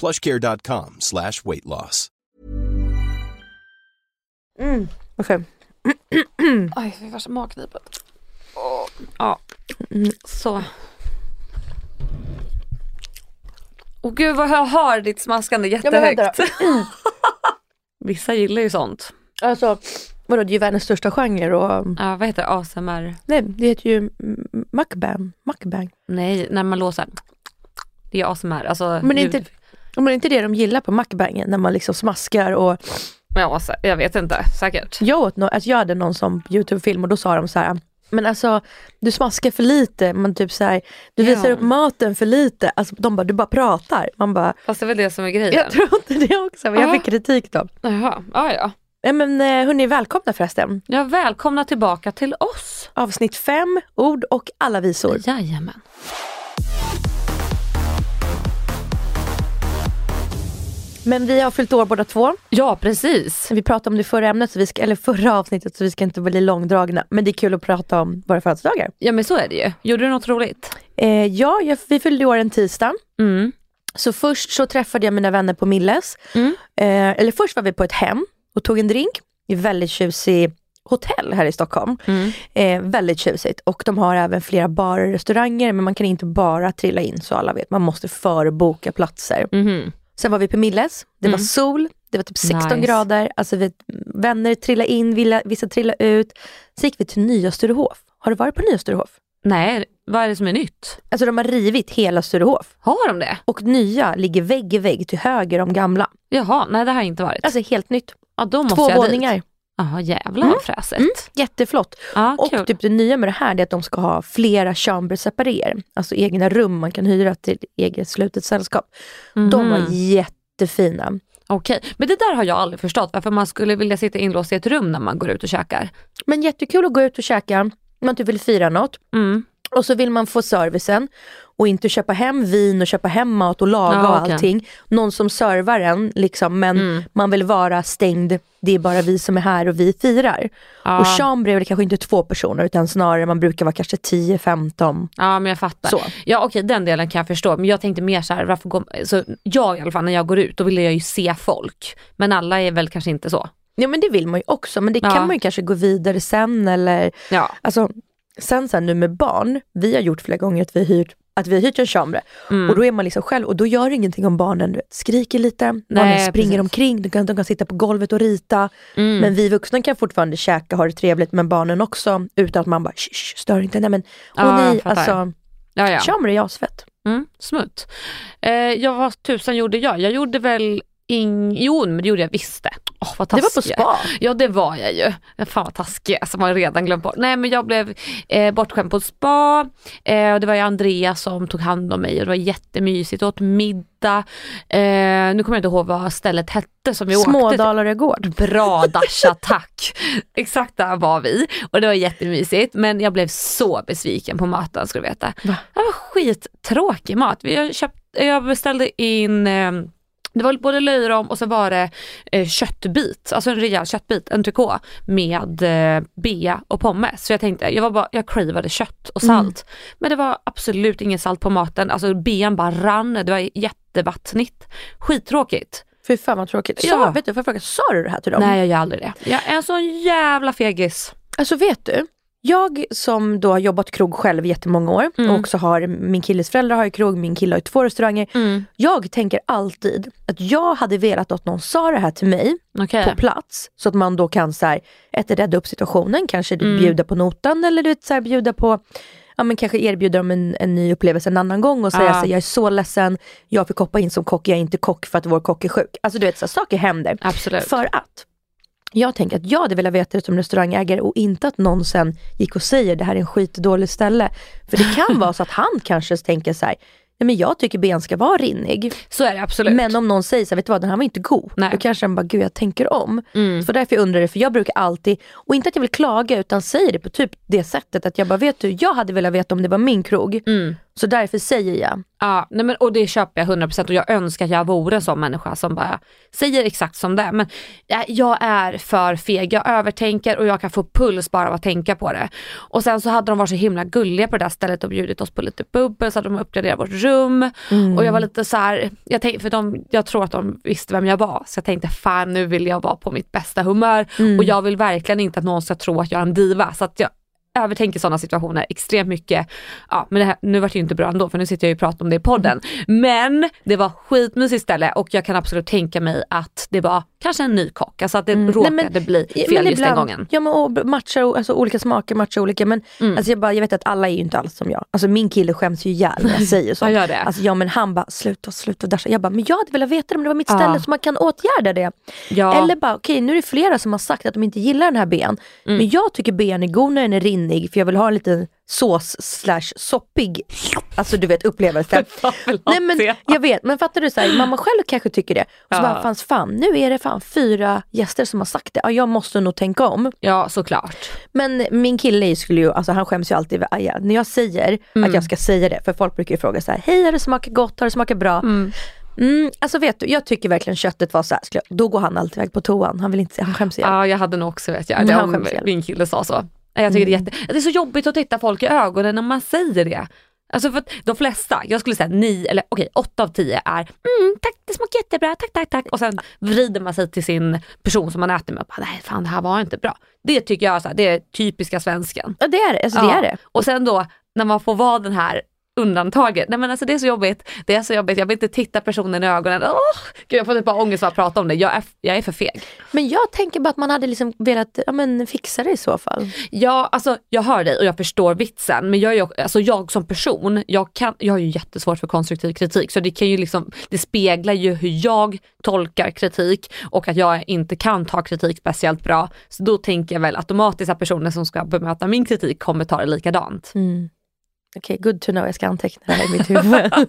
plushcare.com slash weight loss. Mm, okej. Oj, det värsta magknipet. Åh, Ja, Mm. så. Åh gud vad jag hör ditt smaskande Ja, jättehögt. då. Vissa gillar ju sånt. Alltså, vadå det är ju världens största genre och Ja, vad heter det? ASMR? nej det heter ju mm, mukbang. mukbang. Nej, när man låser. Det är ASMR. Alltså, Men ljud. inte, men inte det de gillar på mukbangen när man liksom smaskar och Ja, alltså, jag vet inte. Säkert. jag åt no, alltså jag hade någon som Youtube-film och då sa de så här men alltså du smaskar för lite, man typ så här, du Ja. visar upp maten för lite, alltså de bara du bara pratar. Man bara, Fast det är väl det som är grejen. jag tror inte det också men jag Ja. fick kritik då. Jaha, ja ja. Ja, men eh, hörni, välkomna förresten. Ja, välkomna tillbaka till oss. Avsnitt fem, ord och alla visor. Jajamän. Men vi har fyllt år båda två. Ja, precis. Vi pratade om det förra ämnet, så vi ska, eller förra avsnittet så vi ska inte bli långdragna. Men det är kul att prata om våra födelsedagar. Ja, men så är det ju. Gjorde du något roligt? Eh, ja, jag, vi fyllde år en tisdag. Mm. Så först så träffade jag mina vänner på Milles. Mm. Eh, eller först var vi på ett hem och tog en drink i väldigt tjusig hotell här i Stockholm. Mm. Eh, väldigt tjusigt och de har även flera barer och restauranger men man kan inte bara trilla in så alla vet. Man måste förboka platser. Mhm. Sen var vi på Milles, det var Mm. sol, det var typ 16 Nice. grader, alltså vi, vänner trillade in, villa- vissa trillade ut. Sen gick vi till Nya Sturehof. Har du varit på Nya Sturehof? Nej, vad är det som är nytt? Alltså de har rivit hela Sturehof. Har de det? Och nya ligger vägg i vägg till höger om gamla. Jaha, nej det har inte varit. Alltså helt nytt. ja, då måste Två jag våningar. Dit. Jaha, jävlar Mm. vad fräsigt. Mm, jätteflott. Ja, Och typ det nya med det här är att de ska ha flera chamber separer. Alltså egna rum man kan hyra till eget slutet sällskap. De var Mhm. jättefina. Okej, men det där har jag aldrig förstått. Varför man skulle vilja sitta inlåst i ett rum när man går ut och käkar. Men jättekul att gå ut och käka. Man typ vill fira något. Mm. Och så vill man få servicen och inte köpa hem vin och köpa hem mat och laga Ja, och allting. Någon som servar en liksom, men Mm. man vill vara stängd. Det är bara vi som är här och vi firar. Ja. Och chambre är väl kanske inte två personer utan snarare man brukar vara kanske 10-15. ja, men jag fattar. Så. Ja okej, den delen kan jag förstå. Men jag tänkte mer så här, varför går, så jag i alla fall när jag går ut, då vill jag ju se folk. Men alla är väl kanske inte så. Ja men det vill man ju också men det Ja. kan man ju kanske gå vidare sen eller Ja. alltså sen sen nu med barn, vi har gjort flera gånger att vi har hyrt att vi har hyrt en chambre Mm. och då är man liksom själv och då gör det ingenting om barnen du vet, skriker lite, barnen Nej, springer precis. omkring, de kan, de kan sitta på golvet och rita. Mm. Men vi vuxna kan fortfarande käka, ha det trevligt, men barnen också utan att man bara "Shh, shh, stör inte, nej men åh Ja, nej, alltså ja, ja. chambre är asfett. Mm, smutt. Eh, ja, vad tusan gjorde jag? Jag gjorde väl ing... Jo, men det gjorde jag visst. Åh, vad Det var på jag spa. Ja, det var jag ju. Fan vad taskig jag är, som har redan glömt bort. Nej, men jag blev eh, bortskämd på spa. Eh, och det var ju Andreas som tog hand om mig och det var jättemysigt. åt middag. Eh, nu kommer jag inte ihåg vad stället hette som vi åkte till. Gård. Bra Dasha, tack! Exakt där var vi och det var jättemysigt men jag blev så besviken på maten ska du veta. Va? Det var skittråkig mat. Har köpt, jag beställde in eh, det var både löjrom och så var det eh, köttbit, alltså en rejäl köttbit, en trikå med eh, bea och pommes. Så jag tänkte, jag var bara, jag cravade kött och salt. Men det var absolut inget salt på maten, alltså bean bara rann, det var jättevattnigt. Skittråkigt. Fy fan vad tråkigt. Ja. vet du, får jag fråga, sa du det här till dem? Nej jag gör aldrig det. Jag är en sån jävla fegis. Alltså vet du, Jag som då har jobbat krog själv jättemånga år Mm. och också har, min killes föräldrar har ju krog, min kille har ju två restauranger. Mm. Jag tänker alltid att jag hade velat att någon sa det här till mig Okej. på plats. Så att man då kan så här, ett, rädda upp situationen, kanske Mm. bjuda på notan eller du vet, så här, bjuda på Ja men kanske erbjuda dem en, en ny upplevelse en annan gång och säga Ja. så jag är så ledsen, jag fick hoppa in som kock, jag är inte kock för att vår kock är sjuk. Alltså du vet, så här, saker händer. Absolut. För att jag tänker att jag hade velat veta det som restaurangägare och inte att någon sen gick och säger det här är en skitdålig ställe. För det kan vara så att han kanske tänker så här, nej men jag tycker ben ska vara rinnig. Så är det absolut. Men om någon säger så här, vet du vad den här var inte god. Nej. Då kanske den bara, gud jag tänker om. Mm. Så därför jag undrar det, för jag brukar alltid, och inte att jag vill klaga utan säger det på typ det sättet att jag bara, vet du, jag hade velat veta om det var min krog. Mm. Så därför säger jag. Ja, nej men, och det köper jag 100% och jag önskar att jag vore en sån människa som bara säger exakt som det är. Men jag är för feg, jag övertänker och jag kan få puls bara av att tänka på det. Och sen så hade de varit så himla gulliga på det där stället och bjudit oss på lite bubbel så hade de uppgraderat vårt rum. Och jag var lite så här, jag, tänkte, för de, jag tror att de visste vem jag var så jag tänkte fan nu vill jag vara på mitt bästa humör och jag vill verkligen inte att någon ska tro att jag är en diva. Så att jag övertänker sådana situationer extremt mycket. Ja, men det här, nu vart det ju inte bra ändå för nu sitter jag ju och pratar om det i podden. Men det var skitmysigt ställe och jag kan absolut tänka mig att det var kanske en ny kock. Alltså att det råkade Mm. Nej, men- bli fel men just den ibland- gången. Ja men och matcha, alltså olika smaker matchar olika men Mm. alltså jag, bara, jag vet att alla är ju inte alls som jag. Alltså min kille skäms ju ihjäl när jag säger så. Gör det. Alltså ja men han bara sluta, sluta dasha. Jag bara men jag hade velat veta det om det var mitt ställe Ja. så man kan åtgärda det. Ja. Eller bara okej nu är det flera som har sagt att de inte gillar den här ben. Mm. Men jag tycker ben är god när den är rinnig för jag vill ha en liten sås slash soppig, alltså du vet upplevelse. Nej men jag vet, men fattar du så här, mamma själv kanske tycker det. Och så Ja. bara, fanns fan, nu är det fan fyra gäster som har sagt det. Ja, jag måste nog tänka om. Ja såklart. Men min kille skulle ju, alltså han skäms ju alltid över Aja. När jag säger Mm. att jag ska säga det, för folk brukar ju fråga så här, hej har det smakat gott, har det smakat bra? Mm. alltså vet du, jag tycker verkligen köttet var så här, då går han alltid iväg på toan, han vill inte, han skäms ihjäl. Ja jag hade nog också vet jag, Mm, det om min kille sa så. Jag tycker det, är jätte, det är så jobbigt att titta folk i ögonen när man säger det. Alltså för att de flesta, jag skulle säga ni eller okej åtta av tio är mm, tack det smakar jättebra, tack tack tack och sen vrider man sig till sin person som man äter med och bara nej fan det här var inte bra. Det tycker jag så här, det är typiska svensken. Ja det är det, alltså det Ja. är det. Och sen då när man får vara den här undantaget. Nej men alltså det är så jobbigt. Det är så jobbigt. Jag vill inte titta personen i ögonen. Åh, Gud, jag får typ bara ångest av att prata om det. Jag är, jag är för feg. Men jag tänker bara att man hade liksom velat ja, men, fixa det i så fall. Ja, alltså jag hör dig och jag förstår vitsen men jag, är alltså, jag som person, jag, kan, jag har ju jättesvårt för konstruktiv kritik så det kan ju liksom, det speglar ju hur jag tolkar kritik och att jag inte kan ta kritik speciellt bra. Så då tänker jag väl automatiskt att personer som ska bemöta min kritik kommer ta det likadant. Mm. Okej, good to know, jag ska anteckna det här i mitt huvud.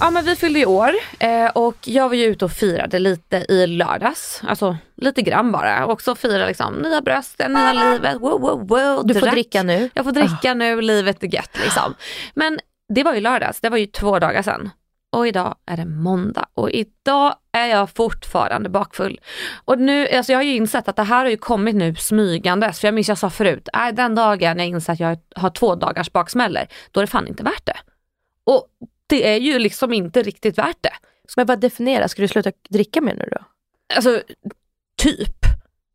Ja men vi fyllde i år eh, och jag var ju ute och firade lite i lördags. Alltså lite grann bara. Också fira liksom nya brösten, nya livet. Wow, wow, wow. Du får Drack. dricka nu. Jag får dricka nu, livet är gött liksom. Men det var ju lördags, det var ju två dagar sedan. Och idag är det måndag och idag är jag fortfarande bakfull. Och nu, alltså jag har ju insett att det här har ju kommit nu smygandes. För jag minns jag sa förut, äh, den dagen jag inser att jag har två dagars baksmällor, då är det fan inte värt det. Och det är ju liksom inte riktigt värt det. Men vad definierar, ska du sluta dricka mer nu då? Alltså, typ.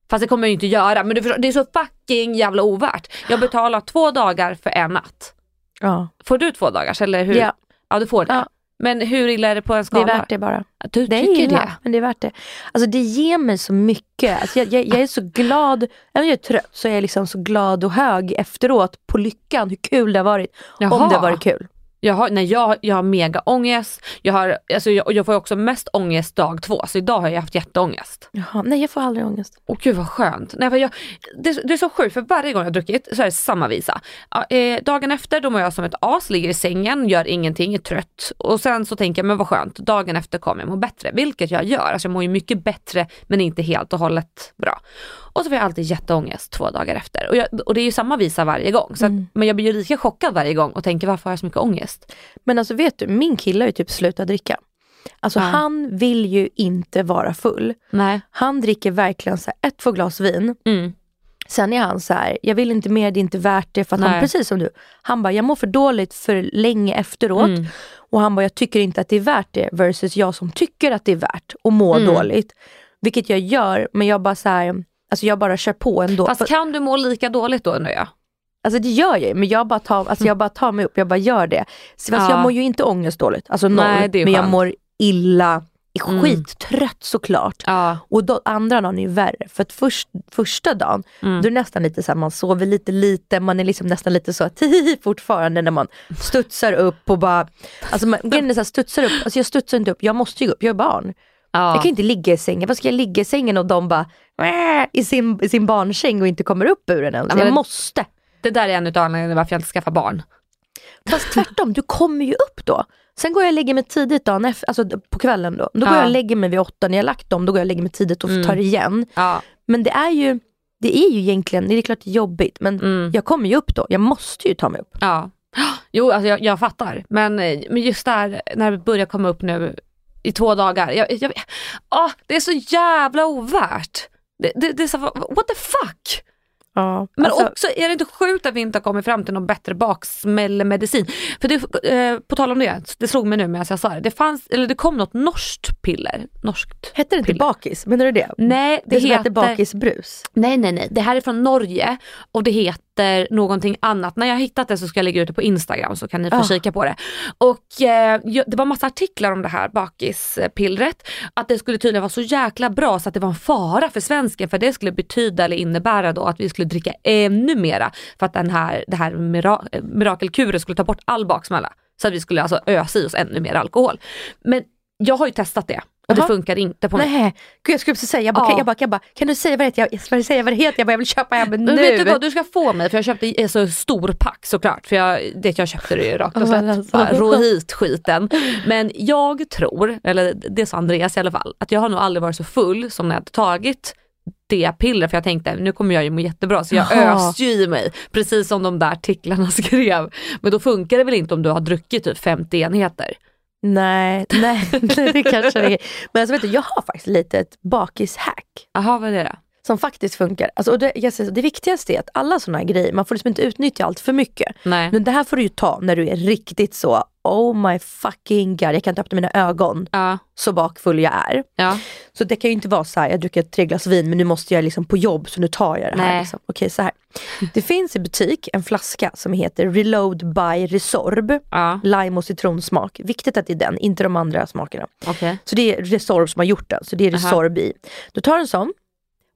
Fast det kommer jag ju inte göra, men du förstår, det är så fucking jävla ovärt. Jag betalar två dagar för en natt. Ja, Får du två dagars eller hur? Ja. ja du får det. Ja. Men hur illa är det på en det skala? är värt det bara. Du Det är tycker illa, det? men det är värt det. Alltså det ger mig så mycket. Alltså jag, jag, jag är så glad, även om jag är trött så är jag liksom så glad och hög efteråt på lyckan, hur kul det har varit. Om Jaha. det har varit kul. Jag har, nej, jag, jag har mega ångest. Jag, har, alltså, jag, jag får också mest ångest dag två, så idag har jag haft jätteångest. Jaha, nej jag får aldrig ångest. Åh gud vad skönt. Nej, för jag, det, det är så sjukt för varje gång jag har druckit så är det samma visa. Eh, dagen efter då mår jag som ett as, ligger i sängen, gör ingenting, är trött. Och sen så tänker jag men vad skönt, dagen efter kommer jag må bättre. Vilket jag gör, alltså jag mår ju mycket bättre men inte helt och hållet bra. Och så får jag alltid jätteångest två dagar efter. Och, jag, och det är ju samma visa varje gång. Så att, Men jag blir ju lika chockad varje gång och tänker varför har jag så mycket ångest? Men alltså vet du, min kille har ju typ slutat dricka. Alltså Ja. han vill ju inte vara full. Nej. Han dricker verkligen så här ett, två glas vin. Mm. Sen är han så här, jag vill inte mer, det är inte värt det. För att han, precis som du, han bara, jag mår för dåligt för länge efteråt. Mm. Och han bara, jag tycker inte att det är värt det. Versus jag som tycker att det är värt att må Mm. dåligt. Vilket jag gör, men jag bara så här, alltså jag bara kör på ändå. Fast kan du må lika dåligt då undrar jag? Alltså det gör jag ju, men jag bara tar, alltså jag bara tar mig upp, jag bara gör det. Så, Ja. jag mår ju inte ångestdåligt, alltså noll. Nej, men jag mår illa, Mm. skittrött såklart. Ja. Och då, andra dagen är ju värre, för att först, första dagen, Mm. då är det nästan lite så här, man sover lite lite, man är liksom nästan lite så fortfarande när man studsar upp och bara, alltså man, grejen är så här, studsar upp, alltså jag studsar inte upp, jag måste ju gå upp, jag är barn. Ja. Jag kan inte ligga i sängen, vad ska jag ligga i sängen och de bara i sin, i sin barnsäng och inte kommer upp ur den ens. Ja, men- Jag måste. Det där är en av anledningarna varför jag inte skaffar barn. Fast tvärtom, du kommer ju upp då. Sen går jag och lägger mig tidigt dagen efter, alltså på kvällen då. Då går Ja. jag och lägger mig vid åtta, när jag lagt dem, då går jag och lägger mig tidigt och Mm. tar igen. Ja. Men det är ju, det är ju egentligen, det är klart jobbigt, men Mm. jag kommer ju upp då. Jag måste ju ta mig upp. Ja. Jo, alltså jag, jag fattar. Men, men just där när det börjar komma upp nu i två dagar. Jag, jag, ah, det är så jävla ovärt. Det, det, det är så, what the fuck? Ja, Men alltså, också, är det inte sjukt att vi inte har kommit fram till någon bättre baksmällemedicin? För det, eh, på tal om det, det slog mig nu medan jag sa det. Det, fanns, eller det kom något norskt piller. Norskt. hette det inte piller. bakis? Menar du det? Nej, det, Det, heter bakisbrus? Nej, nej, nej. Det här är från Norge och det heter någonting annat. När jag hittat det så ska jag lägga ut det på Instagram så kan ni få Ah. kika på det. Och eh, det var massa artiklar om det här bakispillret. Att det skulle tydligen vara så jäkla bra så att det var en fara för svensken för det skulle betyda eller innebära då att vi skulle dricka ännu mera för att den här, det här mira, mirakelkuren skulle ta bort all baksmälla. Så att vi skulle alltså ösa i oss ännu mer alkohol. Men jag har ju testat det och det funkar inte på mig. Nej, gud jag skulle precis säga, jag bara, Ja. kan, jag bara, jag bara, kan du säga vad det heter? Jag, jag säga vad det heter, jag, bara, jag vill köpa hem Men nu. vet du vad, du ska få mig för jag köpte en så stor pack såklart. För jag, det jag köpte det ju rakt och slätt. men alltså. Rå hit skiten. Men jag tror, eller det sa Andreas i alla fall, att jag har nog aldrig varit så full som när jag hade tagit det pillret för jag tänkte nu kommer jag ju må jättebra så jag Jaha. öste ju i mig precis som de där artiklarna skrev. Men då funkar det väl inte om du har druckit typ 50 enheter? Nej, nej, det kanske det är. Men alltså vet du, jag har faktiskt lite ett bakishack. Jaha vad är det då? Som faktiskt funkar. Alltså, och det, jag säger, så, det viktigaste är att alla sådana här grejer, man får liksom inte utnyttja allt för mycket. Nej. Men det här får du ju ta när du är riktigt så, oh my fucking god, jag kan inte öppna mina ögon Ja, så bakfull jag är. ja, Så det kan ju inte vara så här, jag dricker tre glas vin men nu måste jag liksom på jobb så nu tar jag det här. Liksom. Okej så här. Det finns i butik en flaska som heter Reload by Resorb. ja, Lime och citronsmak. Viktigt att det är den, inte de andra smakerna. okej. Så det är Resorb som har gjort den, så det är Aha. Resorb i. Du tar en sån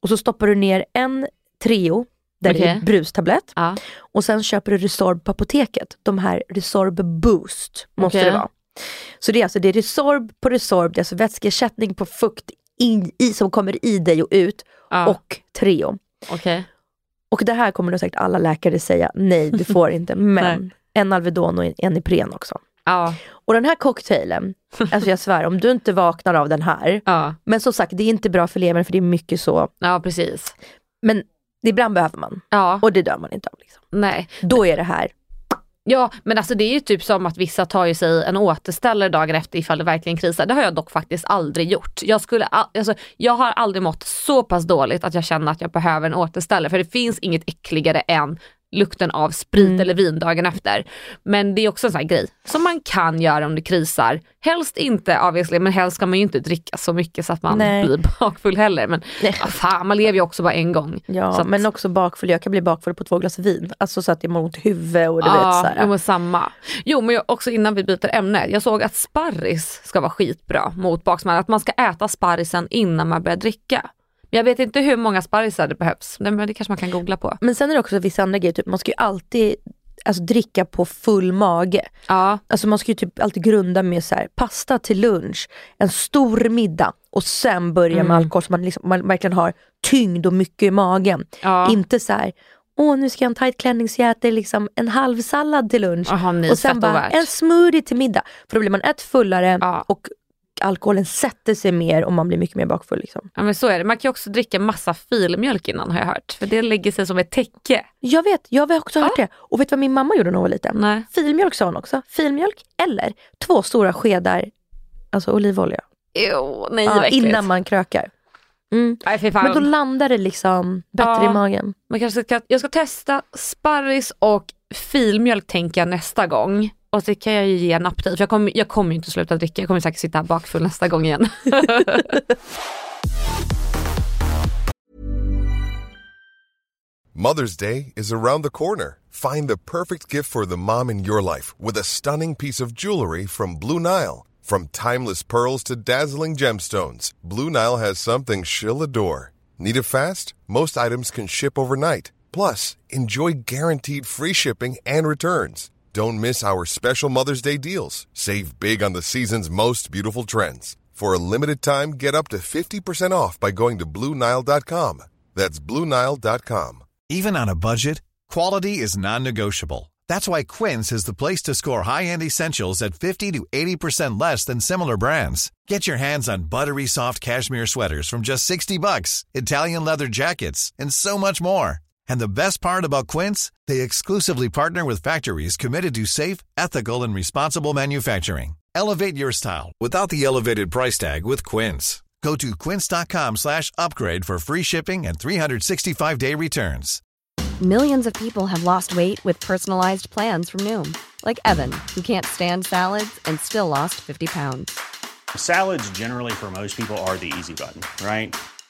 och så stoppar du ner en Treo, där det är brustablett. Ja, Och sen köper du Resorb på apoteket. De här Resorb Boost måste Okej. det vara. Så det är alltså det är Resorb på Resorb, det är alltså vätskeersättning på fukt in, i, som kommer i dig och ut ja, och Treo. okej. Och det här kommer nog säkert alla läkare säga, nej du får inte, men en Alvedon och en, en Ipren också. Ja, Och den här cocktailen, alltså jag svär om du inte vaknar av den här, ja, men som sagt det är inte bra för levern för det är mycket så, ja precis. men ibland behöver man Ja, och det dör man inte av. Liksom. nej. Då är det här, Ja men alltså det är ju typ som att vissa tar ju sig en återställare dagen efter ifall det verkligen krisar. Det har jag dock faktiskt aldrig gjort. Jag, skulle, al- alltså, jag har aldrig mått så pass dåligt att jag känner att jag behöver en återställare för det finns inget äckligare än lukten av sprit Mm. eller vin dagen efter. Men det är också en sån här grej som man kan göra om det krisar. Helst inte obviously, men helst ska man ju inte dricka så mycket så att man Nej. blir bakfull heller. Men Nej. ah, fan, man lever ju också bara en gång. ja, att- men också bakfull, jag kan bli bakfull på två glas vin. Alltså så att jag mår ont i huvudet och du vet så Ja, men samma. Jo men jag, också innan vi byter ämne, jag såg att sparris ska vara skitbra mot baksmälla. Att man ska äta sparrisen innan man börjar dricka. Jag vet inte hur många sparrisar det behövs, men det kanske man kan googla på. Men sen är det också vissa andra grejer, typ, man ska ju alltid alltså, dricka på full mage. Ja, Alltså man ska ju typ alltid grunda med så här, pasta till lunch, en stor middag och sen börja Mm. med alkohol så man, liksom, man verkligen har tyngd och mycket i magen. ja. Inte så här, åh nu ska jag ha en tight klänning så jag äter liksom en halv sallad till lunch. Nej, och sen bara ovärt. en smoothie till middag. För då blir man ett fullare Ja. och alkoholen sätter sig mer och man blir mycket mer bakfull. Liksom. ja men så är det. Man kan också dricka massa filmjölk innan har jag hört. För det lägger sig som ett täcke. Jag vet, jag har också hört det. Och vet du vad min mamma gjorde när hon var liten? Nej. Filmjölk sa hon också. Filmjölk eller två stora skedar alltså olivolja. Jo, nej Ja, innan man krökar. Mm. Fan. Men då landar det liksom bättre Ja. i magen. Man kanske ska, jag ska testa sparris och filmjölk tänker jag nästa gång och så kan jag ju ge en update, för jag kommer, jag kommer ju inte sluta dricka, jag kommer säkert sitta här bakfull nästa gång igen. Mother's Day is around the corner. Find the perfect gift for the mom in your life with a stunning piece of jewelry from Blue Nile. From timeless pearls to dazzling gemstones, Blue Nile has something she'll adore. Need it fast? Most items can ship overnight. Plus, enjoy guaranteed free shipping and returns. Don't miss our special Mother's Day deals. Save big on the season's most beautiful trends. For a limited time, get up to 50% off by going to BlueNile.com. That's BlueNile.com. Even on a budget, quality is non-negotiable. That's why Quince is the place to score high-end essentials at 50 to 80% less than similar brands. Get your hands on buttery soft cashmere sweaters from just 60 bucks, Italian leather jackets, and so much more. And the best part about Quince, they exclusively partner with factories committed to safe, ethical, and responsible manufacturing. Elevate your style without the elevated price tag with Quince. Go to quince.com slash upgrade for free shipping and 365-day returns. Millions of people have lost weight with personalized plans from Noom, like Evan, who can't stand salads and still lost 50 pounds. Salads, generally, for most people, are the easy button, right?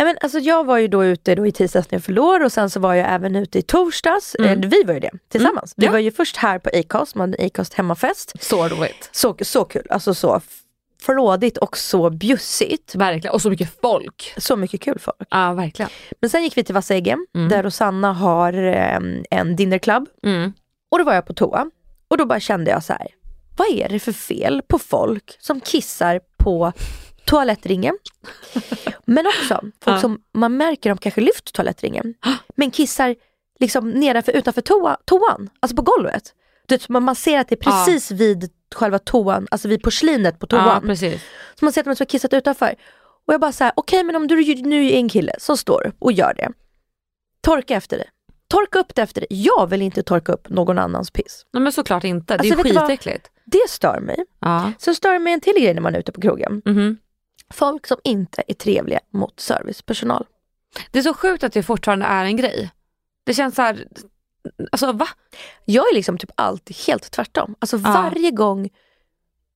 Ja, men alltså jag var ju då ute då i tisdags när jag förlor och sen så var jag även ute i torsdags. Mm. Eh, vi var ju det tillsammans. Vi Ja. var ju först här på Acast, man hade Acast hemmafest. Så roligt. Så, så kul, alltså så flådigt och så bjussigt. Verkligen. Och så mycket folk. Så mycket kul folk. Ja, verkligen. Men sen gick vi till Vassa Eggen där Rosanna har eh, en dinnerklubb. Mm. Och då var jag på toa och då bara kände jag så här. Vad är det för fel på folk som kissar på toalettringen? Men också folk som man märker de kanske lyft toalettringen men kissar liksom nedanför utanför toa, toan, alltså på golvet. Man, man ser att det är precis vid själva toan, alltså vid porslinet på toan. Så man ser att de har kissat utanför. Och jag bara såhär, okej men om du nu är en kille som står upp och gör det. Torka efter det. Torka upp det efter det. Jag vill inte torka upp någon annans piss. Nej, men såklart inte. Det Alltså, är skitäckligt. Det stör mig. Ja. Så stör mig en till grej när man är ute på krogen. Mhm. Folk som inte är trevliga mot servicepersonal. Det är så sjukt att det fortfarande är en grej. Det känns så här, alltså va? Jag är liksom typ alltid helt tvärtom. Alltså varje gång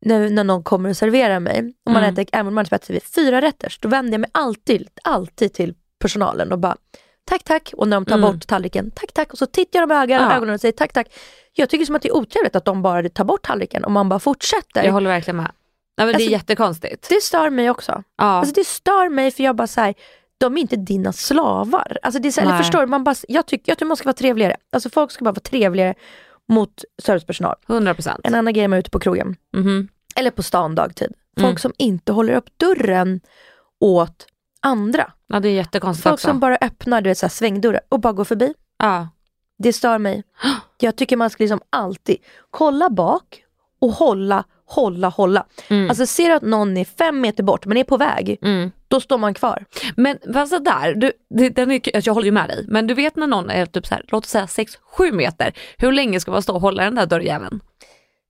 när, när någon kommer och serverar mig, om man Mm. äter, även om man äter fyra rätters, då vänder jag mig alltid, alltid till personalen och bara tack tack och när de tar Mm. bort tallriken, tack tack och så tittar jag dem i ögonen, Ja. ögonen och säger tack tack. Jag tycker som att det är otrevligt att de bara tar bort tallriken och man bara fortsätter. Jag håller verkligen med. Nej, men det är Alltså, jättekonstigt. Det stör mig också. Ja. Alltså det stör mig för jag bara såhär, de är inte dina slavar. Alltså det är så eller förstår du, man bara, jag, tycker, jag tycker man ska vara trevligare. Alltså folk ska bara vara trevligare mot servicepersonal. 100 procent. En annan grej är man är ute på krogen. Mhm. Eller på stan dagtid. Folk Mm. som inte håller upp dörren åt andra. Ja, det är jättekonstigt Folk också. som bara öppnar du vet, så här, svängdörrar och bara går förbi. Ja. Det stör mig. Jag tycker man ska liksom alltid kolla bak och hålla, hålla, hålla. Mm. Alltså ser du att någon är fem meter bort men är på väg, Mm. då står man kvar. Men vad så där, du, det, den är, alltså jag håller ju med dig, men du vet när någon är typ så här, låt oss säga 6-7 meter, hur länge ska man stå och hålla den där dörrjäveln?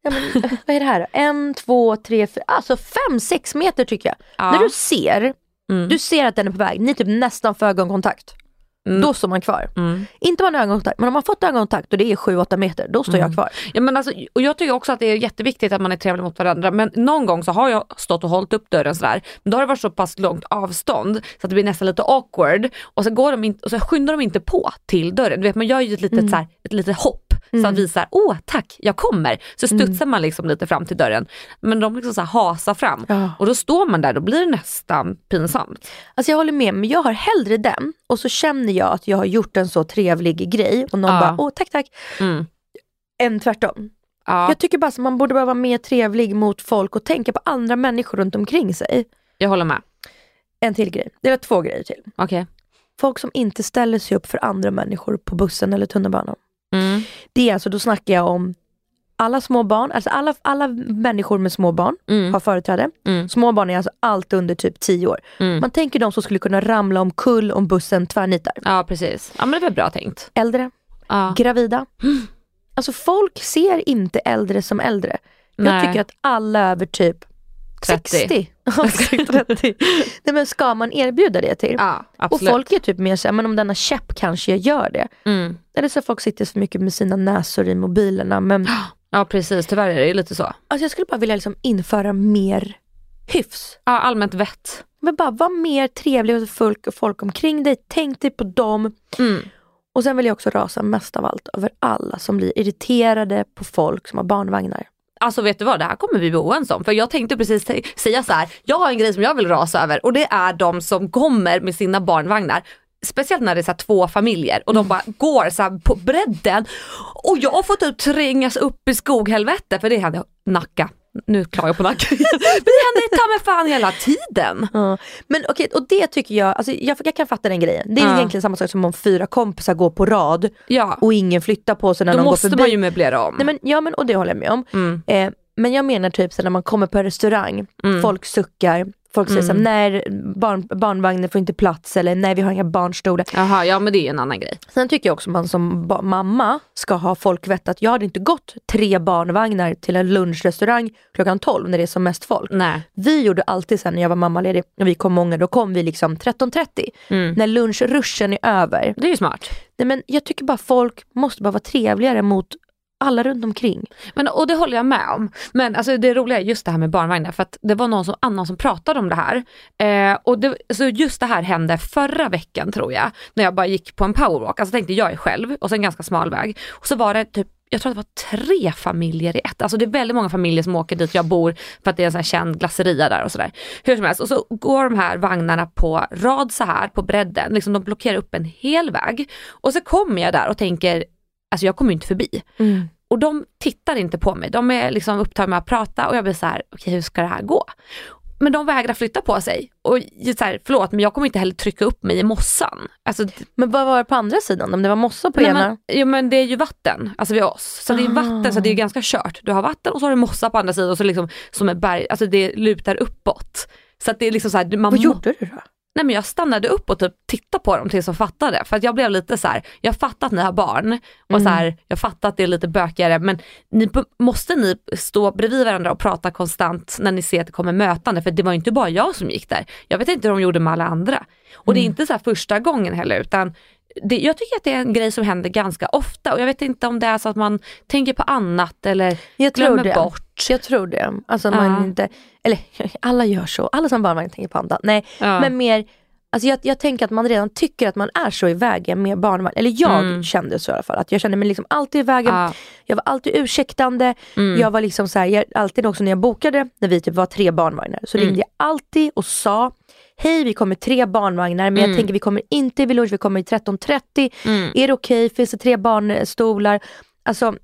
Ja, men, vad är det här då? En, två, tre, fyra, alltså fem, sex meter tycker jag. Ja. När du ser, Mm. du ser att den är på väg, ni är typ nästan får ögonkontakt. Mm. Då står man kvar. Mm. Inte man ögonkontakt, men om man fått ögonkontakt och det är 7-8 meter, då står jag kvar. Ja, men alltså, och jag tycker också att det är jätteviktigt att man är trevlig mot varandra men någon gång så har jag stått och hållit upp dörren sådär men då har det varit så pass långt avstånd så att det blir nästan lite awkward och så, går de in, och så skyndar de inte på till dörren. Du vet man gör ju ett litet, så här, ett litet hopp så att visar åh tack jag kommer. Så studsar man liksom lite fram till dörren men de liksom så här hasar fram Ja. och då står man där då blir det nästan pinsamt. Alltså jag håller med, men jag har hellre den och så känner jag att jag har gjort en så trevlig grej och någon Ja. bara, åh tack tack, Mm. än tvärtom. Ja, Jag tycker bara att man borde bara vara mer trevlig mot folk och tänka på andra människor runt omkring sig. jag håller med. En till grej, det är två grejer till. Okej. Folk som inte ställer sig upp för andra människor på bussen eller tunnelbanan. Mm. Det är alltså, då snackar jag om alla små barn, alltså alla, alla människor med små barn Mm. har företräde. Mm. Små barn är alltså allt under typ 10 år. Mm. Man tänker de som skulle kunna ramla omkull om bussen tvärnitar. Ja precis. Ja men det var bra tänkt. Äldre, Ja. gravida, alltså folk ser inte äldre som äldre. Jag Nej. tycker att alla över typ 30. 60, Ja, exakt, 30. Nej, men ska man erbjuda det till? Ja, Och absolut. folk är typ mer såhär, men om denna käpp kanske jag gör det. Mm. Eller så folk sitter för mycket med sina näsor i mobilerna. Men Ja precis, tyvärr är det ju lite så. alltså, jag skulle bara vilja liksom införa mer hyfs. Ja, allmänt vett. Men bara var mer trevlig och folk, och folk omkring dig. Tänk dig på dem. Mm. Och sen vill jag också rasa mest av allt över alla som blir irriterade på folk som har barnvagnar. Alltså vet du vad, det här kommer vi bli oense om. För jag tänkte precis sä- säga så här. jag har en grej som jag vill rasa över och det är de som kommer med sina barnvagnar. Speciellt när det är så två familjer och de bara går så på bredden. Och jag får typ trängas upp i skoghelvete för det hände Nacka. Nu klagar jag på Nacka. Men det händer ta mig fan hela tiden. Ja. Men okej, och det tycker jag, alltså jag, jag kan fatta den grejen. Det är Ja. egentligen samma sak som om fyra kompisar går på rad Ja, och ingen flyttar på sig när då de går måste förbi. man ju möblera om. Nej, men, ja men och det håller jag med om. Mm. Eh, men jag menar typ så när man kommer på en restaurang, Mm. folk suckar, folk säger Mm. här, nej barn, barnvagnen får inte plats eller nej vi har inga barnstolar. Jaha, ja men det är en annan grej. Sen tycker jag också man som mamma ska ha folkvett att jag hade inte gått tre barnvagnar till en lunchrestaurang klockan 12 när det är som mest folk. Nej. Vi gjorde alltid sen när jag var mammaledig, när vi kom många, då kom vi liksom 13.30. Mm. När lunchruschen är över. Det är ju smart. Nej, men jag tycker bara folk måste bara vara trevligare mot alla runt omkring. Men, och det håller jag med om. Men alltså, det roliga är just det här med barnvagnar för att det var någon som, annan som pratade om det här. Eh, och det, så just det här hände förra veckan tror jag. När jag bara gick på en powerwalk. Alltså tänkte jag är själv och så en ganska smal väg. Och så var det typ jag tror att det var tre familjer i ett. Alltså det är väldigt många familjer som åker dit jag bor för att det är en sån här känd glasseria där och sådär. Hur som helst, och så går de här vagnarna på rad så här på bredden, liksom de blockerar upp en hel väg. Och så kommer jag där och tänker, alltså jag kommer inte förbi. Och de tittar inte på mig, de är liksom upptagna med att prata och jag blir så här, okej hur ska det här gå? Men de vägrar flytta på sig. Och så här, förlåt men jag kommer inte heller trycka upp mig i mossan. Alltså, Men vad var det på andra sidan? Om det var mossa på nej, ena? men, jo men det är ju vatten, alltså vid oss. Så det är Ah. vatten så det är ganska kört. Du har vatten och så har du mossa på andra sidan och så liksom som ett berg, alltså det lutar uppåt. Så att det är liksom så här, man Vad gjorde du då? Nej men jag stannade upp och typ tittade på dem tills jag fattade. För att jag blev lite så här, jag fattar att ni har barn och så här, jag fattar att det är lite bökigare men ni, måste ni stå bredvid varandra och prata konstant när ni ser att det kommer mötande? För det var ju inte bara jag som gick där. Jag vet inte hur de gjorde med alla andra. Och det är inte så första gången heller utan det, jag tycker att det är en grej som händer ganska ofta och jag vet inte om det är så att man tänker på annat eller Jag tror glömmer det. bort. Jag tror det. Alltså man inte, eller alla gör så, alla som barnvagn tänker på annat. Nej, Ja. men mer, alltså jag, jag tänker att man redan tycker att man är så i vägen med barnvagn. Eller jag Mm. kände så i alla fall, att jag kände mig liksom alltid i vägen. Ja. Jag var alltid ursäktande. Mm. Jag var liksom så här, jag, alltid också när jag bokade, när vi typ var tre barnvagnar, så Mm. ringde jag alltid och sa Hej vi kommer tre barnvagnar men jag Mm. tänker vi kommer inte vid lunch, vi kommer i 13.30. Mm. Är det okej? Finns det tre barnstolar? Alltså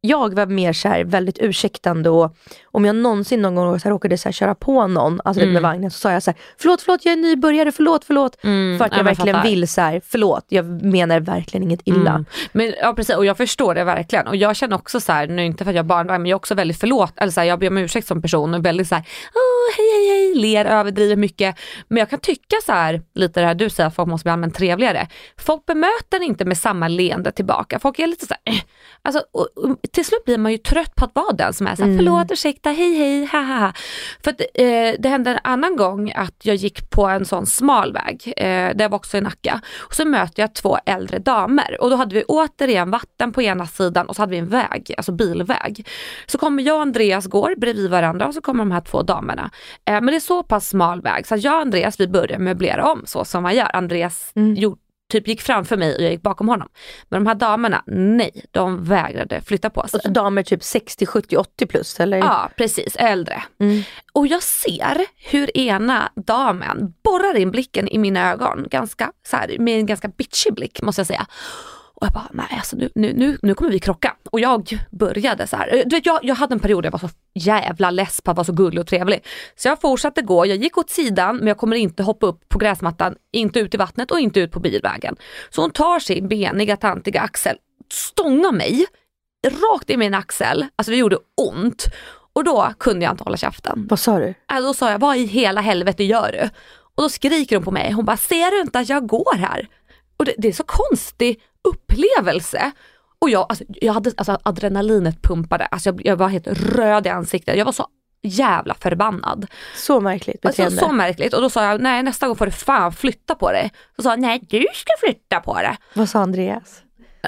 jag var mer så här väldigt ursäktande och om jag någonsin någon gång så här råkade så här köra på någon, alltså Mm. med vagnen, så sa jag så här, förlåt, förlåt, jag är nybörjare, förlåt, förlåt. Mm. För att Ja, jag men verkligen fattar. vill så här, förlåt, jag menar verkligen inget illa. Mm. Men ja precis och jag förstår det verkligen och jag känner också så här, nu inte för att jag är barnvagn men jag är också väldigt förlåt, eller så här, jag ber om ursäkt som person och väldigt så här, hej hej hej, ler, överdriver mycket. Men jag kan tycka så här, lite det här du säger att folk måste bli allmänt trevligare. Folk bemöter inte med samma leende tillbaka, folk är lite så här, eh. alltså, och, och, till slut blir man ju trött på att vara den som är så här, Mm. förlåt, ursäkta, hej hej, haha. För att, eh, det hände en annan gång att jag gick på en sån smal väg, eh, det var också i Nacka, och så möter jag två äldre damer och då hade vi återigen vatten på ena sidan och så hade vi en väg, alltså bilväg. Så kommer jag och Andreas går bredvid varandra och så kommer de här två damerna. Eh, men det är så pass smal väg så jag och Andreas vi börjar möblera om så som man gör. Andreas Mm. gjorde typ gick framför mig och jag gick bakom honom. Men de här damerna, nej, de vägrade flytta på sig. Och damer typ 60, 70, 80 plus eller? Ja, precis, äldre. Mm. Och jag ser hur ena damen borrar in blicken i mina ögon, ganska, så här, med en ganska bitchig blick måste jag säga. Och jag bara, nej alltså nu, nu, nu, nu kommer vi krocka. Och jag började så här. Du vet, jag, jag hade en period där jag var så jävla less på att vara så gullig och trevlig. Så jag fortsatte gå, jag gick åt sidan men jag kommer inte hoppa upp på gräsmattan, inte ut i vattnet och inte ut på bilvägen. Så hon tar sin beniga tantiga axel, stångar mig rakt i min axel, alltså det gjorde ont. Och då kunde jag inte hålla käften. Vad sa du? Äh, Då sa jag, vad i hela helvete gör du? Och då skriker hon på mig, hon bara, ser du inte att jag går här? Och det, det är så konstig upplevelse. Och jag, alltså, jag hade, alltså adrenalinet pumpade, alltså jag, jag var helt röd i ansiktet. Jag var så jävla förbannad. Så märkligt Alltså, beteende. så märkligt och då sa jag nej nästa gång får du fan flytta på dig. Så sa jag nej du ska flytta på dig. Vad sa Andreas?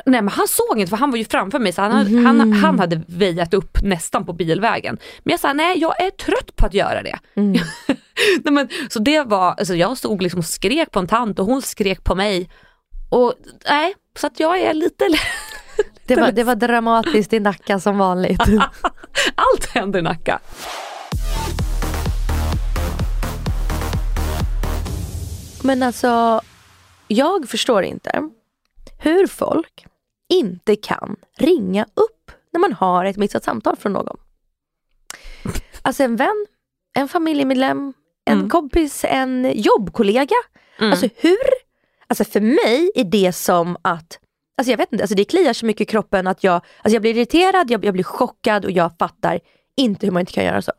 Nej men han såg inte för han var ju framför mig så han, hade- han, han hade väjat upp nästan på bilvägen. Men jag sa nej jag är trött på att göra det. nej, men, så det var, alltså, jag stod liksom och skrek på en tant och hon skrek på mig. Och nej, så att jag är lite, Det var, det var dramatiskt i Nacka som vanligt. allt händer i Nacka. Men alltså, jag förstår inte hur folk inte kan ringa upp när man har ett missat samtal från någon. Alltså en vän, en familjemedlem, en Mm. kompis, en jobbkollega. Mm. Alltså hur? Alltså för mig är det som att, alltså jag vet inte, alltså det kliar så mycket i kroppen att jag, alltså jag blir irriterad, jag, jag blir chockad och jag fattar inte hur man inte kan göra så.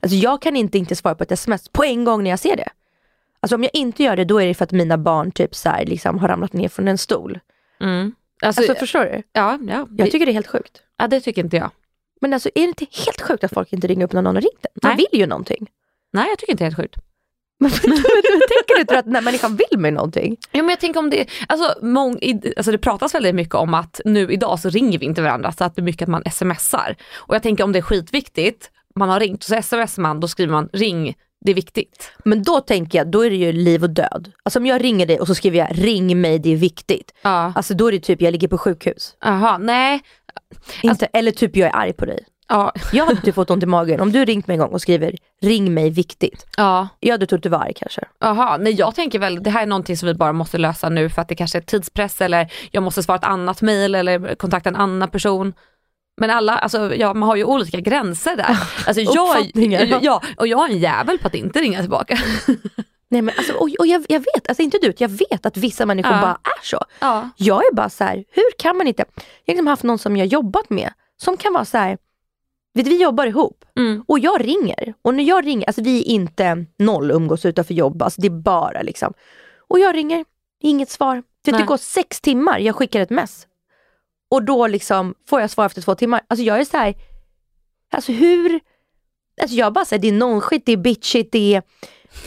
Alltså jag kan inte inte svara på ett sms på en gång när jag ser det. Alltså om jag inte gör det då är det för att mina barn typ så här, liksom har ramlat ner från en stol. Mm. Alltså, Alltså förstår du? ja, ja, Jag tycker det är helt sjukt. ja, det tycker inte jag. Men alltså är det inte helt sjukt att folk inte ringer upp när någon har ringt en? Man vill ju någonting. Nej jag tycker inte det är helt sjukt. Men, men, men tänker du inte att den här människan vill mig någonting? Ja, men jag tänker om det, alltså, mång, alltså det pratas väldigt mycket om att nu idag så ringer vi inte varandra så att det är mycket att man smsar. Och jag tänker om det är skitviktigt, man har ringt och så smsar man, då skriver man ring, det är viktigt. Men då tänker jag, då är det ju liv och död. Alltså om jag ringer dig och så skriver jag ring mig, det är viktigt. Ja. Alltså då är det typ jag ligger på sjukhus. Jaha, nej. Inte, eller typ jag är arg på dig. Ja, Jag hade typ fått ont i magen om du ringt mig en gång och skriver ring mig viktigt. ja. Jag hade trott du var arg kanske. Jaha, nej jag tänker väl det här är någonting som vi bara måste lösa nu för att det kanske är tidspress eller jag måste svara ett annat mail eller kontakta en annan person. Men alla, alltså ja, man har ju olika gränser där. Alltså jag, ja, och jag är en jävel på att inte ringa tillbaka. Nej men alltså, och, och jag, jag vet, alltså inte du, jag vet att vissa människor Ja. bara är så. Ja. Jag är bara så här, hur kan man inte? Jag har liksom haft någon som jag jobbat med som kan vara så här, vet du, vi jobbar ihop Mm. och jag ringer. Och när jag ringer, alltså vi är inte noll umgås utanför jobb, alltså det är bara liksom. Och jag ringer, inget svar. Det, det Nej. går sex timmar, jag skickar ett mess. Och då liksom får jag svar efter två timmar. Alltså jag är så här, alltså hur, alltså jag bara säger det är nonskit, det är bitchigt, det är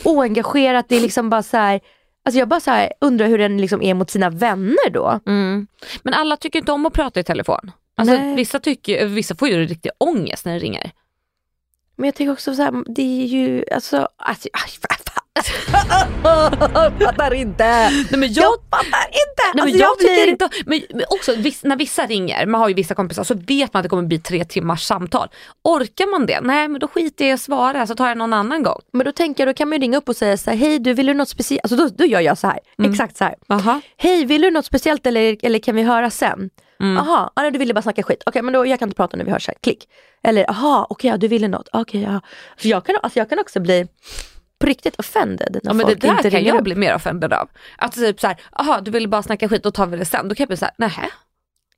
oengagerat, det är liksom bara så här. Alltså jag bara så undrar hur den liksom är mot sina vänner då. Mm. Men alla tycker inte om att prata i telefon. Alltså, Nej. vissa, tycker, vissa får ju riktig ångest när det ringer. Men jag tänker också så här, det är ju alltså, alltså fattar inte. Nej, men jag, Jag fattar inte. nej, men alltså, jag, jag tycker blir... inte, men, men också viss, när vissa ringer, man har ju vissa kompisar, så vet man att det kommer bli tre timmars samtal. Orkar man det? Nej men då skiter jag i att svara så tar jag någon annan gång. Men då tänker jag, då kan man ju ringa upp och säga så här, hej du vill du något speciellt? Alltså då, då gör jag så här, exakt så här. Aha. Hej vill du något speciellt eller, eller kan vi höra sen? Mm. Ah, nej, du ville bara snacka skit. Okej men då jag kan inte prata när vi hörs här, klick. Eller jaha, okej ja, du ville något. Okej ja. Så jag kan, alltså, jag kan också bli på riktigt offended när Ja, men det folk där inte kan jag upp. bli mer offended av. Att typ såhär, jaha du ville bara snacka skit, då tar vi det sen. Då kan jag bli såhär, nähä.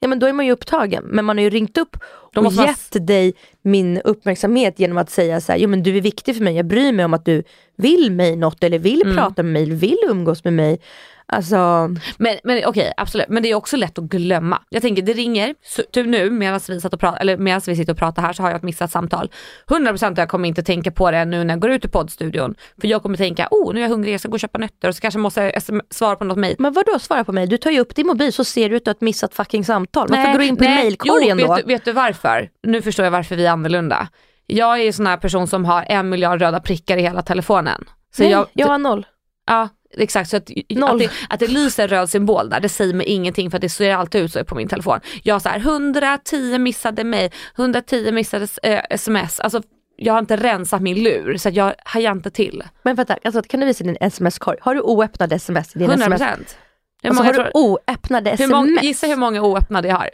Ja men då är man ju upptagen. Men man har ju ringt upp och måste man- gett dig min uppmärksamhet genom att säga så här, jo men du är viktig för mig, jag bryr mig om att du vill mig något eller vill Mm. prata med mig, vill umgås med mig. Alltså, Men, men okej, absolut. Men det är också lätt att glömma. Jag tänker, det ringer, typ nu medan vi, satt och prat, eller medan vi sitter och pratar här så har jag ett missat samtal. 100% att jag kommer inte tänka på det nu när jag går ut i poddstudion. För jag kommer tänka, oh nu är jag hungrig, jag ska gå och köpa nötter och så kanske måste jag sm- svara på något mejl. men vadå svara på mig? Du tar ju upp din mobil så ser du att du har ett missat fucking samtal. Varför går du in på jo, då? Vet du, vet du varför? Nu förstår jag varför vi är annorlunda. Jag är en sån här person som har en miljard röda prickar i hela telefonen. Så Nej, jag, jag har noll. Ja exakt, så att, att, det, att det lyser en röd symbol där, det säger mig ingenting för att det ser alltid ut så på min telefon. Jag så här 110 missade mejl, 110 missade eh, sms, alltså jag har inte rensat min lur så jag hajar inte till. Men vänta, alltså, kan du visa din sms-korg? Har du oöppnade sms i din 100 sms? procent. Hur Alltså, många har du? oöppnade Hur sms? många, gissa hur många oöppnade jag har.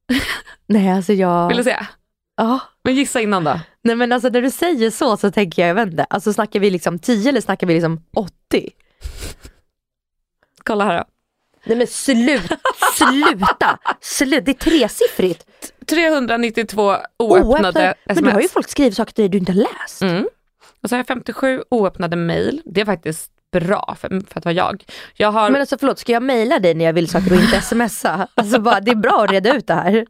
Nej alltså jag... Vill du se? Ja. Men gissa innan då. Nej men alltså när du säger så så tänker jag, jag vet inte, alltså snackar vi liksom 10 eller snackar vi liksom 80? Kolla här då. Nej men slut, sluta, sluta, det är tresiffrigt. 392 oöppnade Men sms. då har ju folk skrivit saker till dig du inte har läst. Mm. Och så har jag 57 oöppnade mail. Det är faktiskt bra för, för att vara jag. Jag har, Men alltså förlåt, ska jag mejla dig när jag vill saker och inte smsa? Alltså bara, det är bra att reda ut det här.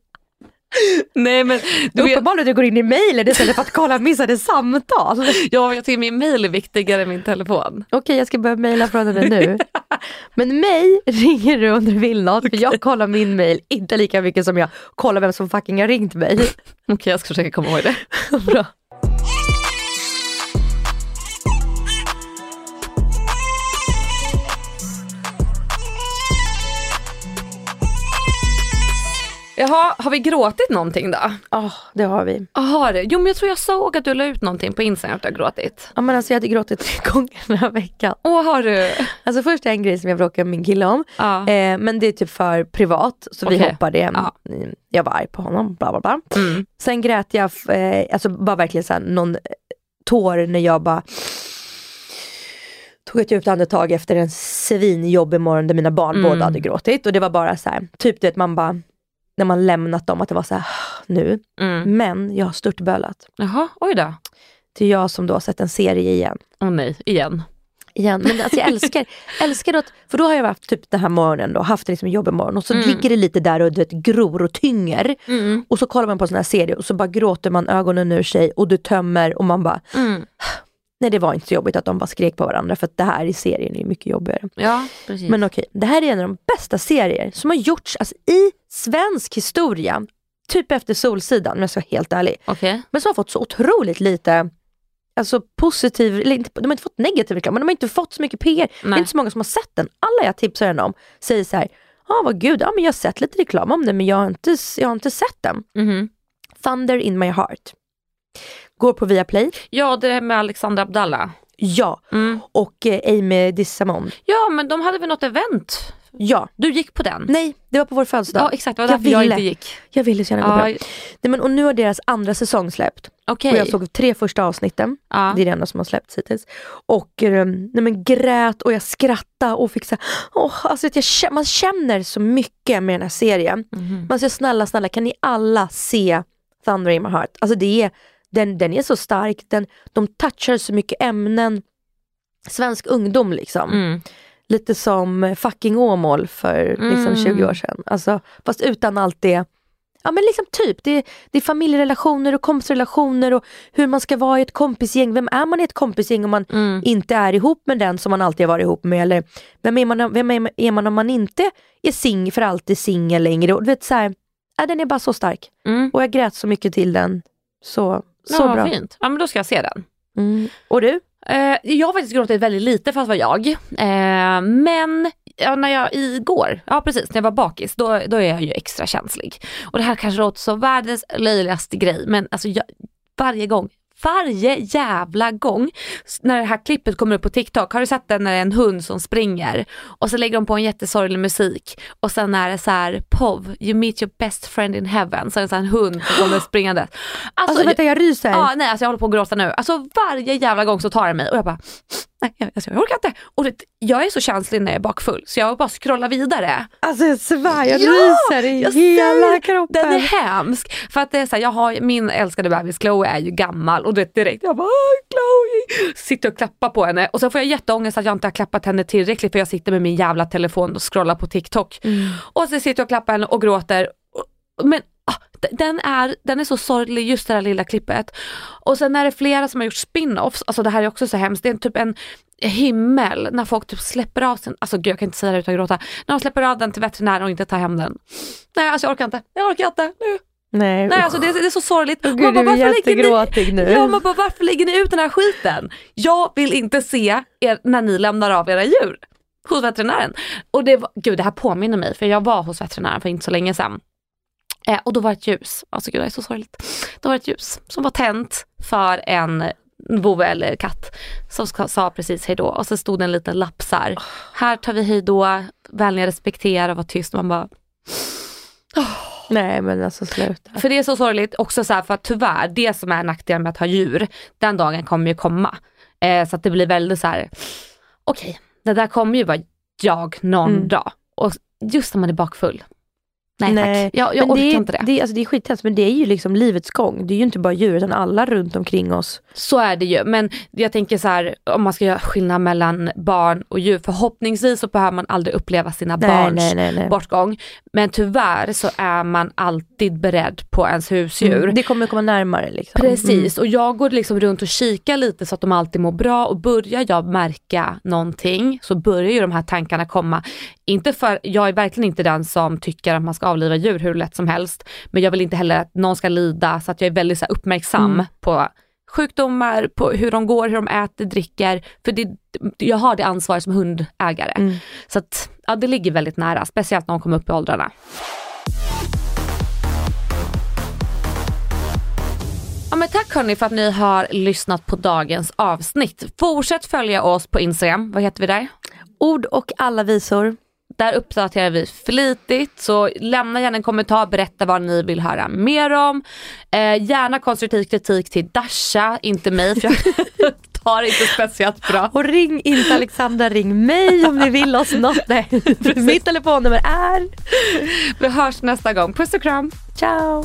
nej men du Uppenbarligen du går in i mejlen istället för att kolla missade samtal. ja, jag tycker min mail är viktigare än min telefon. Okej, jag ska börja mejla från med nu. Men mig ringer du om du vill något, för jag kollar min mejl inte lika mycket som jag kollar vem som fucking har ringt mig. Okej jag ska försöka komma ihåg det. Bra. Jaha, har vi gråtit någonting då? Ja, det har vi. Har du? Jo men jag tror jag såg att du la ut någonting på Instagram att du har gråtit. Ja, men alltså jag hade gråtit tre gånger den här veckan. Åh har du? Alltså först är en grej som jag bråkade med min kille om, Ja. eh, men det är typ för privat, så vi Okej. hoppade. Ja. Mm, Jag var arg på honom, bla bla bla. Mm. Sen grät jag, eh, alltså bara verkligen såhär, någon tår när jag bara tog ett djupt andetag efter en svinjobbig morgon där mina barn Mm. båda hade gråtit. Och det var bara så här, typ det att man bara, när man lämnat dem, att det var så här, nu. Mm. Men jag har störtbölat. Jaha, oj då. Det är jag som då har sett en serie igen. Åh nej, igen. igen. Men alltså jag älskar, älskar att, för då har jag haft typ den här morgonen då, haft liksom jobbig morgon och så Mm. ligger det lite där och du vet, gror och tynger. Mm. Och så kollar man på en sån här serie och så bara gråter man ögonen ur sig och du tömmer och man bara, Mm. Nej det var inte så jobbigt att de bara skrek på varandra för att det här i serien är ju mycket jobbigare. Ja, precis. Men okej, det här är en av de bästa serier som har gjorts alltså, i svensk historia. Typ efter Solsidan om jag ska vara helt ärlig. Okej. Men som har fått så otroligt lite Alltså positiv, eller inte, de har inte fått negativ reklam men de har inte fått så mycket PR. Det är Nej. inte så många som har sett den. Alla jag tipsar den om säger så här, ja ah, vad gud, ja, men jag har sett lite reklam om den men jag har inte, jag har inte sett den. Mhm. Thunder in my heart. Går på Viaplay. Ja, det här med Alexandra Abdallah. Ja. Mm. Och eh, Amy Dissamon. Ja, men de hade väl något event? Ja. Du gick på den? Nej, det var på vår födelsedag. Ja, exakt. Det var Jag därför jag, ville. inte gick. Jag ville så gärna gå på den. Nej, men, och nu har deras andra säsong släppt. Okej. Och jag såg tre första avsnitten. Ja. Det är det enda som har släppts hittills. Och eh, nej, men grät och jag skrattade och fick så åh, alltså, jag, man känner så mycket med den här serien. Mhm. Man säger snälla, snälla kan ni alla se Thunder in my heart? Alltså det är, den, den är så stark, den, de touchar så mycket ämnen. Svensk ungdom liksom. Mm. Lite som fucking Åmål för liksom, Mm. 20 år sedan. Alltså, fast utan allt det Ja men liksom typ, det är, det är familjerelationer och kompisrelationer och hur man ska vara i ett kompisgäng. Vem är man i ett kompisgäng om man Mm. inte är ihop med den som man alltid har varit ihop med? Eller vem är man, vem är, är man om man inte är sing för alltid singel längre? Och, du vet, så här, ja, den är bara så stark. Mm. Och jag grät så mycket till den. Så, så ja, bra. fint. Ja, men då ska jag se den. Mm. Och du? Eh, jag har faktiskt gråtit väldigt lite för att vara jag. Eh, men ja, när jag igår, ja precis, när jag var bakis, då, då är jag ju extra känslig. Och det här kanske låter så världens löjligaste grej, men alltså jag, varje gång varje jävla gång när det här klippet kommer upp på TikTok, har du sett den när det är en hund som springer och så lägger de på en jättesorglig musik och sen är det så här POV, you meet your best friend in heaven, så är det så en hund som kommer springande. Alltså, Alltså vänta jag ryser. Ja, nej alltså jag håller på att gråta nu. Alltså varje jävla gång så tar det mig och jag bara, nej jag, alltså, jag orkar inte. Och det, jag är så känslig när jag är bakfull så jag bara scrollar vidare. Alltså jag svär, jag Ja, ryser i jag hela kroppen. Den är hemsk. För att det är så här, jag har, min älskade bebis Chloe är ju gammal och du vet direkt jag bara "Åh, Chloe, sitter och klappar på henne och så får jag jätteångest att jag inte har klappat henne tillräckligt för jag sitter med min jävla telefon och scrollar på TikTok. Mm. Och så sitter jag och klappar henne och gråter. Men den är, den är så sorglig just det här lilla klippet. Och sen är det flera som har gjort spin-offs, alltså det här är också så hemskt, det är typ en himmel när folk typ släpper av sin, alltså gud jag kan inte säga det utan att gråta, när de släpper av den till veterinären och inte tar hem den. Nej alltså jag orkar inte, jag orkar inte nu. Nej, Nej alltså det, är- det är så sorgligt. Man gud, du är "Varför ni-" nu. Ja man bara varför lägger ni ut den här skiten? Jag vill inte se er när ni lämnar av era djur hos veterinären. Och det var, gud det här påminner mig för jag var hos veterinären för inte så länge sedan. Eh, och då var det ett ljus, alltså gud det är så sorgligt. Då var det ett ljus som var tänt för en vovve eller katt som ska, sa precis hejdå och så stod det en liten lapp så här. Här tar vi hejdå, vänligen respektera, var tyst. Man bara, Nej men alltså sluta. För det är så sorgligt också så här, för att tyvärr, det som är nackdelen med att ha djur, den dagen kommer ju komma. Eh, så att det blir väldigt så här, okej, det där kommer ju vara jag någon Mm. dag. Och just när man är bakfull, Nej, tack. Jag, jag orkar det, är- inte det. Det, alltså det är skithemskt men det är ju liksom livets gång. Det är ju inte bara djur utan alla runt omkring oss. Så är det ju. Men jag tänker så här, om man ska göra skillnad mellan barn och djur. Förhoppningsvis så behöver man aldrig uppleva sina Nej, barns nej, nej, nej. bortgång. Men tyvärr så är man alltid beredd på ens husdjur. Mm, Det kommer komma närmare. Liksom. Precis, och jag går liksom runt och kikar lite så att de alltid mår bra och börjar jag märka någonting så börjar ju de här tankarna komma. Inte för, jag är verkligen inte den som tycker att man ska avliva djur hur lätt som helst, men jag vill inte heller att någon ska lida så att jag är väldigt så uppmärksam Mm. på sjukdomar, på hur de går, hur de äter, dricker. För det, jag har det ansvaret som hundägare. Mm. Så att, ja, det ligger väldigt nära, speciellt när de kommer upp i åldrarna. Ja, men tack hörni för att ni har lyssnat på dagens avsnitt. Fortsätt följa oss på Instagram, vad heter vi där? Ord och alla visor. Där uppdaterar vi flitigt, så lämna gärna en kommentar, berätta vad ni vill höra mer om. Eh, gärna konstruktiv kritik till Dasha, inte mig för jag tar inte speciellt bra. Och ring inte Alexandra, ring mig om ni vill oss något. Nej. Mitt telefonnummer är... Vi hörs nästa gång, puss och kram. Ciao!